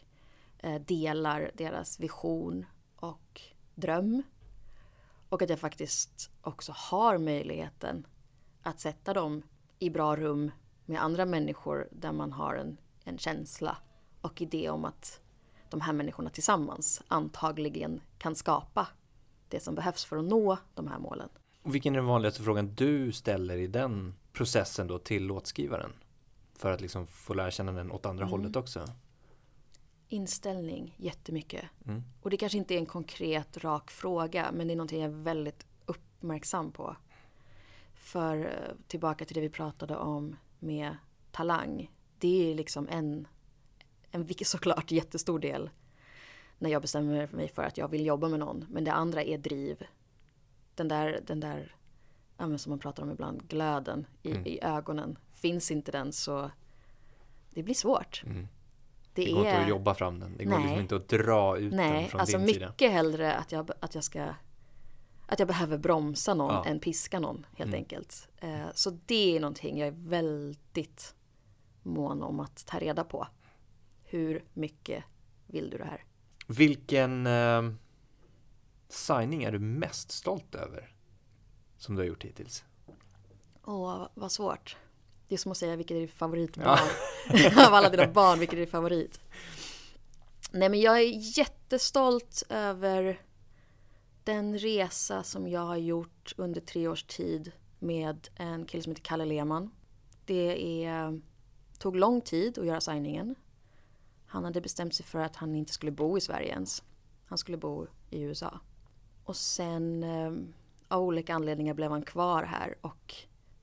eh, delar deras vision och dröm. Och att jag faktiskt också har möjligheten att sätta dem i bra rum med andra människor där man har en, en känsla och idé om att de här människorna tillsammans antagligen kan skapa det som behövs för att nå de här målen. Och vilken är den vanligaste frågan du ställer i den processen då till låtskrivaren? För att liksom få lära känna den åt andra Mm. hållet också. Inställning jättemycket. Mm. Och det kanske inte är en konkret rak fråga men det är någonting jag är väldigt uppmärksam på. För eh, tillbaka till det vi pratade om med talang. Det är liksom en, en såklart jättestor del när jag bestämmer mig för att jag vill jobba med någon. Men det andra är driv. Den där, den där ja, som man pratar om ibland, glöden i, Mm. i ögonen. Finns inte den så det blir svårt. Mm. Det, Det går inte är, att jobba fram den. Det går Nej. liksom inte att dra ut den Nej, från alltså din mycket sida. hellre att jag, att jag ska att jag behöver bromsa någon Ja. än piska någon helt Mm. enkelt. Eh, så det är någonting jag är väldigt mån om att ta reda på. Hur mycket vill du det här? Vilken eh, signing är du mest stolt över? Som du har gjort hittills? Åh, vad svårt. Det är som att säga vilket är ditt Ja. favoritbarn. Av alla dina barn, vilket är ditt favorit? Nej men jag är jättestolt över den resa som jag har gjort under tre års tid med en kille som heter Kalle Lehmann. Det är, tog lång tid att göra signingen. Han hade bestämt sig för att han inte skulle bo i Sverige ens. Han skulle bo i USA. Och sen eh, av olika anledningar blev han kvar här och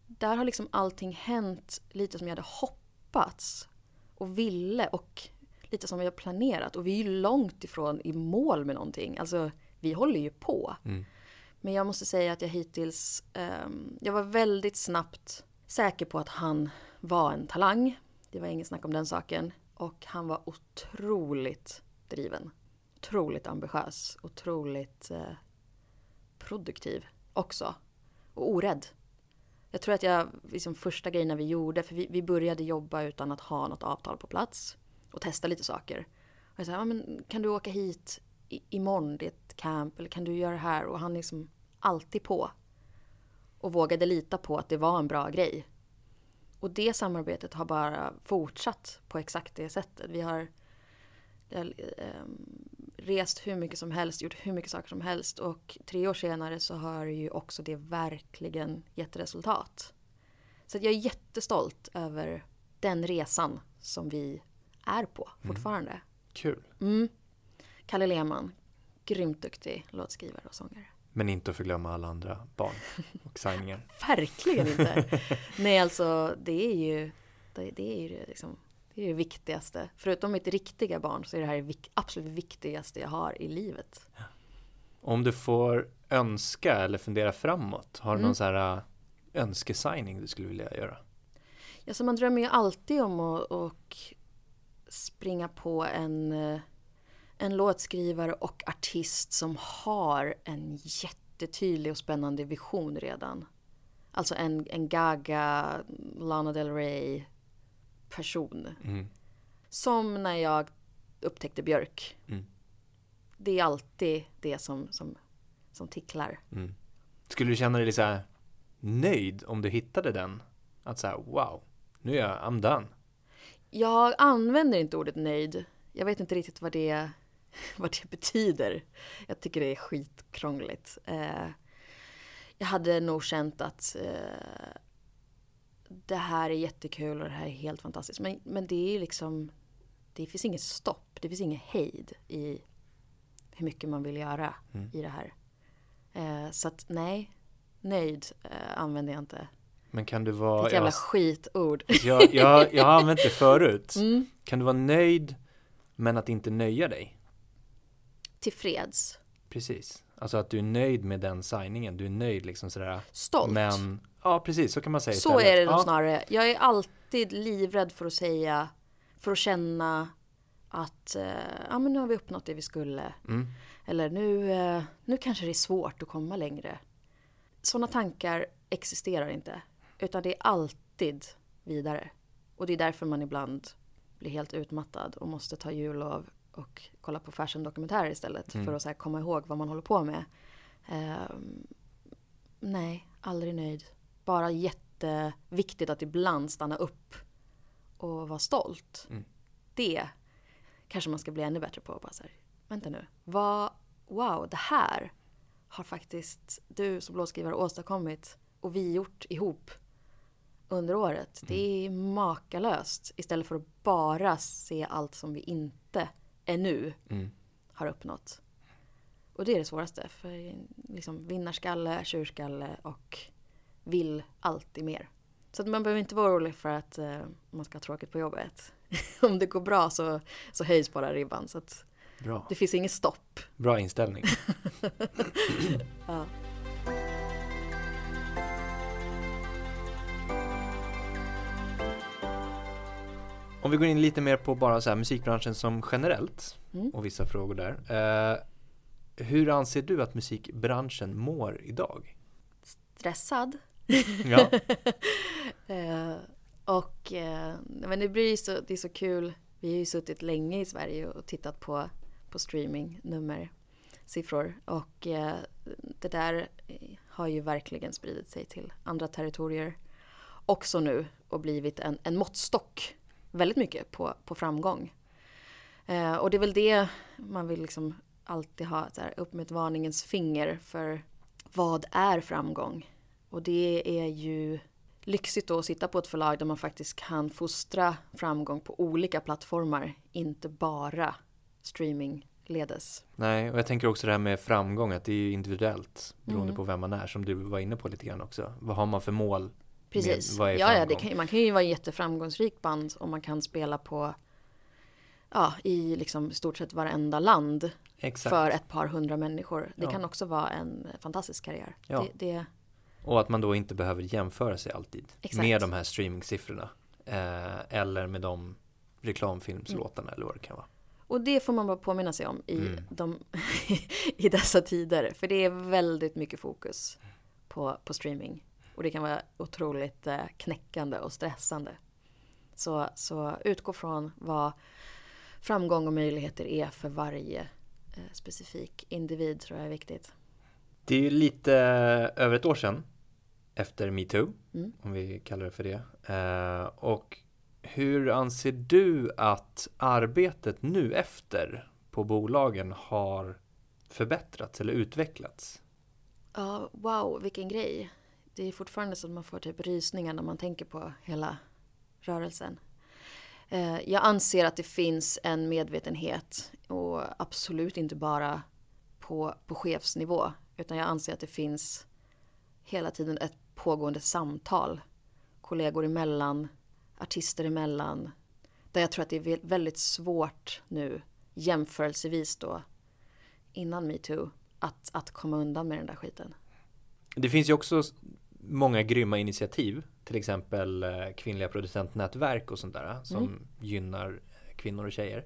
där har liksom allting hänt lite som jag hade hoppats och ville och lite som vi har planerat. Och vi är ju långt ifrån i mål med någonting. Alltså, vi håller ju på. Mm. Men jag måste säga att jag hittills, ehm, jag var väldigt snabbt säker på att han var en talang. Det var inget snack om den saken. Och han var otroligt driven. Otroligt ambitiös. Otroligt eh, produktiv också. Och orädd. Jag tror att jag, liksom första grejerna vi gjorde, för vi, vi började jobba utan att ha något avtal på plats. Och testa lite saker. Och jag sa, ja, men kan du åka hit i, imorgon, det är ett camp, eller kan du göra det här? Och han liksom alltid på. Och vågade lita på att det var en bra grej. Och det samarbetet har bara fortsatt på exakt det sättet. Vi har, har ehm, rest hur mycket som helst, gjort hur mycket saker som helst och tre år senare så har ju också det verkligen gett resultat. Så jag är jättestolt över den resan som vi är på fortfarande. Kul. Mm. Kalle Lehmann, grymt duktig låtskrivare och sångare. Men inte att förglömma alla andra barn och signingar. Verkligen inte. Nej, alltså det är ju det, det, är ju det, liksom, det, är det viktigaste. Förutom mitt riktiga barn så är det här det absolut viktigaste jag har i livet. Om du får önska eller fundera framåt, har du Mm. någon så här äh, önskesigning du skulle vilja göra? Ja, så man drömmer ju alltid om att och springa på en, eh, en låtskrivare och artist som har en jättetydlig och spännande vision redan. Alltså en, en Gaga, Lana Del Rey person. Mm. Som när jag upptäckte Björk. Mm. Det är alltid det som, som, som ticklar. Mm. Skulle du känna dig lite nöjd om du hittade den? Att säga wow, nu är jag, I'm done. Jag använder inte ordet nöjd. Jag vet inte riktigt vad det vad det betyder. Jag tycker det är skitkrångligt. Eh, jag hade nog känt att eh, det här är jättekul och det här är helt fantastiskt. Men, men det är liksom, det finns inget stopp, det finns ingen hejd i hur mycket man vill göra Mm. i det här. Eh, så att nej, nöjd eh, använder jag inte. Men kan du Det är vara... ett jävla jag, skitord. jag, jag, jag har använt det förut. Mm. Kan du vara nöjd men att inte nöja dig? Tillfreds. Precis. Alltså att du är nöjd med den signingen. Du är nöjd liksom sådär. Stolt. Men, ja precis, så kan man säga Så istället. är det nog ja. snarare. Jag är alltid livrädd för att säga, för att känna att eh, ja, men nu har vi uppnått det vi skulle. Mm. Eller nu, eh, nu kanske det är svårt att komma längre. Sådana tankar existerar inte. Utan det är alltid vidare. Och det är därför man ibland blir helt utmattad och måste ta jullov och kolla på fashion-dokumentärer istället. Mm. För att så komma ihåg vad man håller på med. Ehm, nej, aldrig nöjd. Bara jätteviktigt att ibland stanna upp och vara stolt. Mm. Det kanske man ska bli ännu bättre på. Bara så här, vänta nu, vad, wow, det här har faktiskt du som låtskrivare åstadkommit och vi gjort ihop under året. Det är makalöst istället för att bara se allt som vi inte ännu Mm. har uppnått. Och det är det svåraste. För liksom vinnarskalle, tjurskalle och vill alltid mer. Så att man behöver inte vara orolig för att eh, man ska ha tråkigt på jobbet. Om det går bra så, så höjs bara ribban. Så att Bra. det finns inget stopp. Bra inställning. Ja. Om vi går in lite mer på bara så här musikbranschen som generellt Mm. och vissa frågor där. Eh, hur anser du att musikbranschen mår idag? Stressad. Ja, Eh, och eh, men det blir så, det är så kul. Vi har ju suttit länge i Sverige och tittat på, på streaming nummersiffror. Och eh, det där har ju verkligen spridit sig till andra territorier också nu och blivit en, en måttstock väldigt mycket på, på framgång. Eh, och det är väl det man vill liksom alltid ha så här, upp med ett varningens finger för vad är framgång? Och det är ju lyxigt då att sitta på ett förlag där man faktiskt kan fostra framgång på olika plattformar, inte bara streamingledes. nej, och jag tänker också det här med framgång, att det är ju individuellt beroende Mm. på vem man är, som du var inne på lite grann också. Vad har man för mål? Precis. Med, ja, ja, kan, man kan ju vara en jätteframgångsrik band om man kan spela på ja, i liksom stort sett varenda land Exakt. för ett par hundra människor. Det Ja. kan också vara en fantastisk karriär. Ja. Det, det, Och att man då inte behöver jämföra sig alltid Exakt. med de här streamingsiffrorna. Eh, eller med de reklamfilmslåtarna eller vad det kan vara. och det får man bara påminna sig om i, Mm. de, i dessa tider. För det är väldigt mycket fokus på, på streaming. Och det kan vara otroligt eh, knäckande och stressande. Så, så utgå från vad framgång och möjligheter är för varje eh, specifik individ tror jag är viktigt. Det är ju lite över ett år sedan efter metoo, Mm. om vi kallar det för det. Eh, och hur anser du att arbetet nu efter på bolagen har förbättrats eller utvecklats? Ja, wow, vilken grej. Det är fortfarande så att man får typ rysningar när man tänker på hela rörelsen. Eh, jag anser att det finns en medvetenhet och absolut inte bara på, på chefsnivå utan jag anser att det finns hela tiden ett pågående samtal kollegor emellan, artister emellan där jag tror att det är väldigt svårt nu jämförelsevis då innan metoo att, att komma undan med den där skiten. Det finns ju också många grymma initiativ, till exempel eh, kvinnliga producentnätverk och sånt där som gynnar kvinnor och tjejer.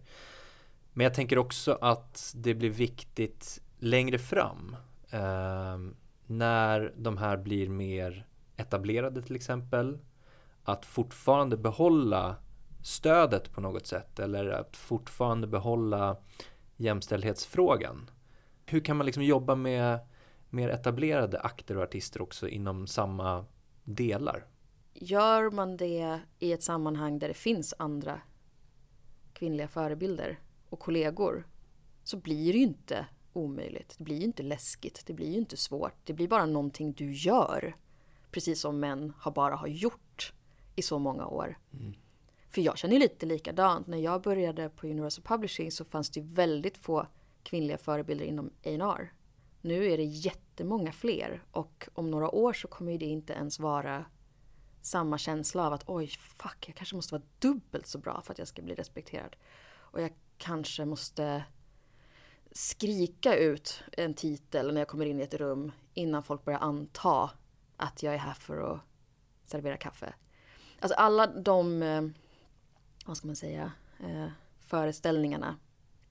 Men jag tänker också att det blir viktigt längre fram ehm, när de här blir mer etablerade till exempel att fortfarande behålla stödet på något sätt eller att fortfarande behålla jämställdhetsfrågan. Hur kan man liksom jobba med mer etablerade akter och artister också inom samma delar? Gör man det i ett sammanhang där det finns andra kvinnliga förebilder och kollegor så blir det ju inte omöjligt. Det blir ju inte läskigt. Det blir ju inte svårt. Det blir bara någonting du gör. Precis som män har bara har gjort i så många år. Mm. För jag känner lite likadant. När jag började på Universal Publishing så fanns det väldigt få kvinnliga förebilder inom A&R. Nu är det jättemånga fler och om några år så kommer det inte ens vara samma känsla av att oj, fuck, jag kanske måste vara dubbelt så bra för att jag ska bli respekterad. Och jag kanske måste skrika ut en titel när jag kommer in i ett rum innan folk börjar anta att jag är här för att servera kaffe. Alltså alla de, eh, vad ska man säga, eh, föreställningarna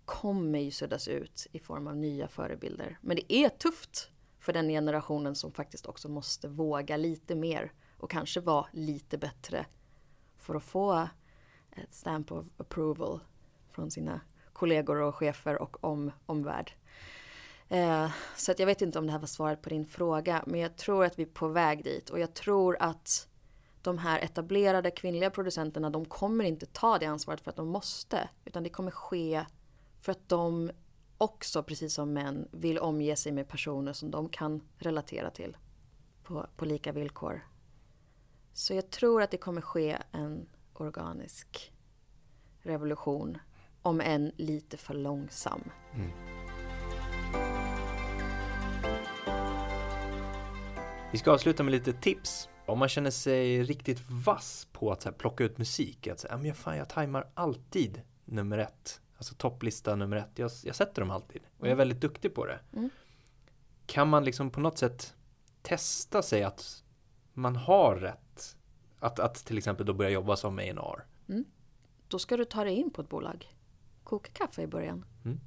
kommer ju suddas ut i form av nya förebilder. Men det är tufft för den generationen som faktiskt också måste våga lite mer och kanske vara lite bättre för att få ett stamp of approval från sina kollegor och chefer och om, omvärld. Eh, så att jag vet inte om det här var svaret på din fråga, men jag tror att vi är på väg dit och jag tror att de här etablerade kvinnliga producenterna, de kommer inte ta det ansvaret för att de måste, utan det kommer ske för att de också, precis som män, vill omge sig med personer som de kan relatera till på, på lika villkor. Så jag tror att det kommer ske en organisk revolution, om än lite för långsam. Mm. Vi ska avsluta med lite tips. Om man känner sig riktigt vass på att här, plocka ut musik, att säga, men fan, jag tajmar alltid nummer ett. Alltså topplista nummer ett. Jag, jag sätter dem alltid. Och jag är mm. väldigt duktig på det. Mm. Kan man liksom på något sätt testa sig att man har rätt? Att, att till exempel då börja jobba som A&R. Mm. Då ska du ta dig in på ett bolag. Koka kaffe i början. Mm.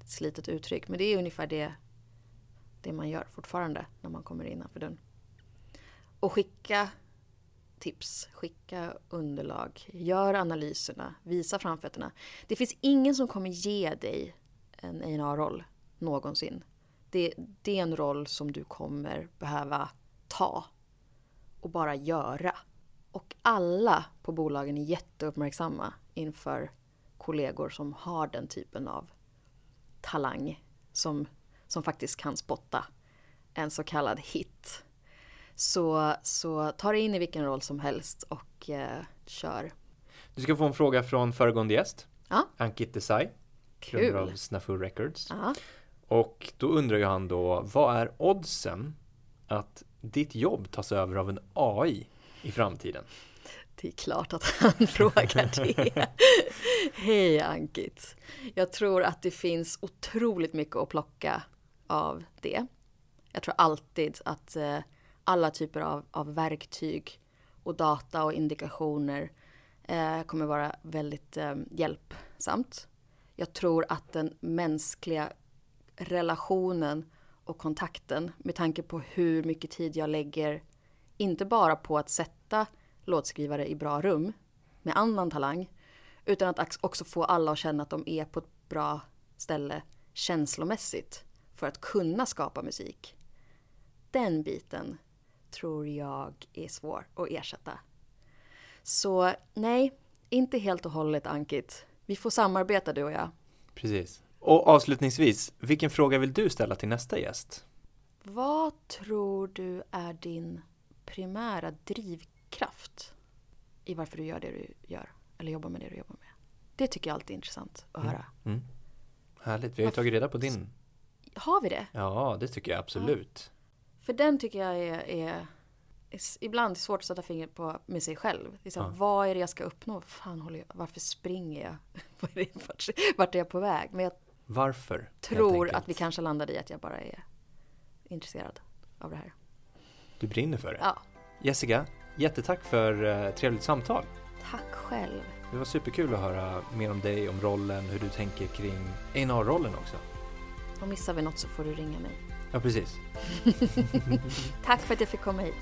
Ett slitet uttryck. Men det är ungefär det, det man gör fortfarande när man kommer innanför dörren. Och skicka tips, skicka underlag, gör analyserna, visa framfötterna. Det finns ingen som kommer ge dig en A&R-roll någonsin. Det, det är en roll som du kommer behöva ta och bara göra. Och alla på bolagen är jätteuppmärksamma inför kollegor som har den typen av talang som, som faktiskt kan spotta en så kallad hit så, så ta dig in i vilken roll som helst och eh, kör. Du ska få en fråga från föregående gäst. Ja. Ankit Desai. Kul. av Snafu Records. Ja. Och då undrar ju han då, vad är oddsen att ditt jobb tas över av en AI i framtiden? Det är klart att han frågar det. Hej Ankit. Jag tror att det finns otroligt mycket att plocka av det. Jag tror alltid att eh, alla typer av, av verktyg och data och indikationer eh, kommer vara väldigt eh, hjälpsamt. Jag tror att den mänskliga relationen och kontakten med tanke på hur mycket tid jag lägger inte bara på att sätta låtskrivare i bra rum med annan talang utan att också få alla att känna att de är på ett bra ställe känslomässigt för att kunna skapa musik. Den biten tror jag är svår att ersätta. Så nej, inte helt och hållet Ankit. Vi får samarbeta du och jag. Precis. Och avslutningsvis, vilken fråga vill du ställa till nästa gäst? Vad tror du är din primära drivkraft i varför du gör det du gör? Eller jobbar med det du jobbar med? Det tycker jag alltid är intressant att mm. höra. Mm. Härligt, vi har ju tagit reda på din. Har vi det? Ja, det tycker jag absolut. För den tycker jag är, är, är ibland svårt att sätta fingret på med sig själv. Så, ja. Vad är det jag ska uppnå? Fan, håller jag, varför springer jag? vart, vart är jag på väg? Men jag varför? tror att vi kanske landade i att jag bara är intresserad av det här. Du brinner för det? Ja. Jessica, jättetack för uh, trevligt samtal. Tack själv. Det var superkul att höra mer om dig, om rollen, hur du tänker kring A&R-rollen också. Och missar vi något så får du ringa mig. Ja, precis. Tack för att jag fick komma hit.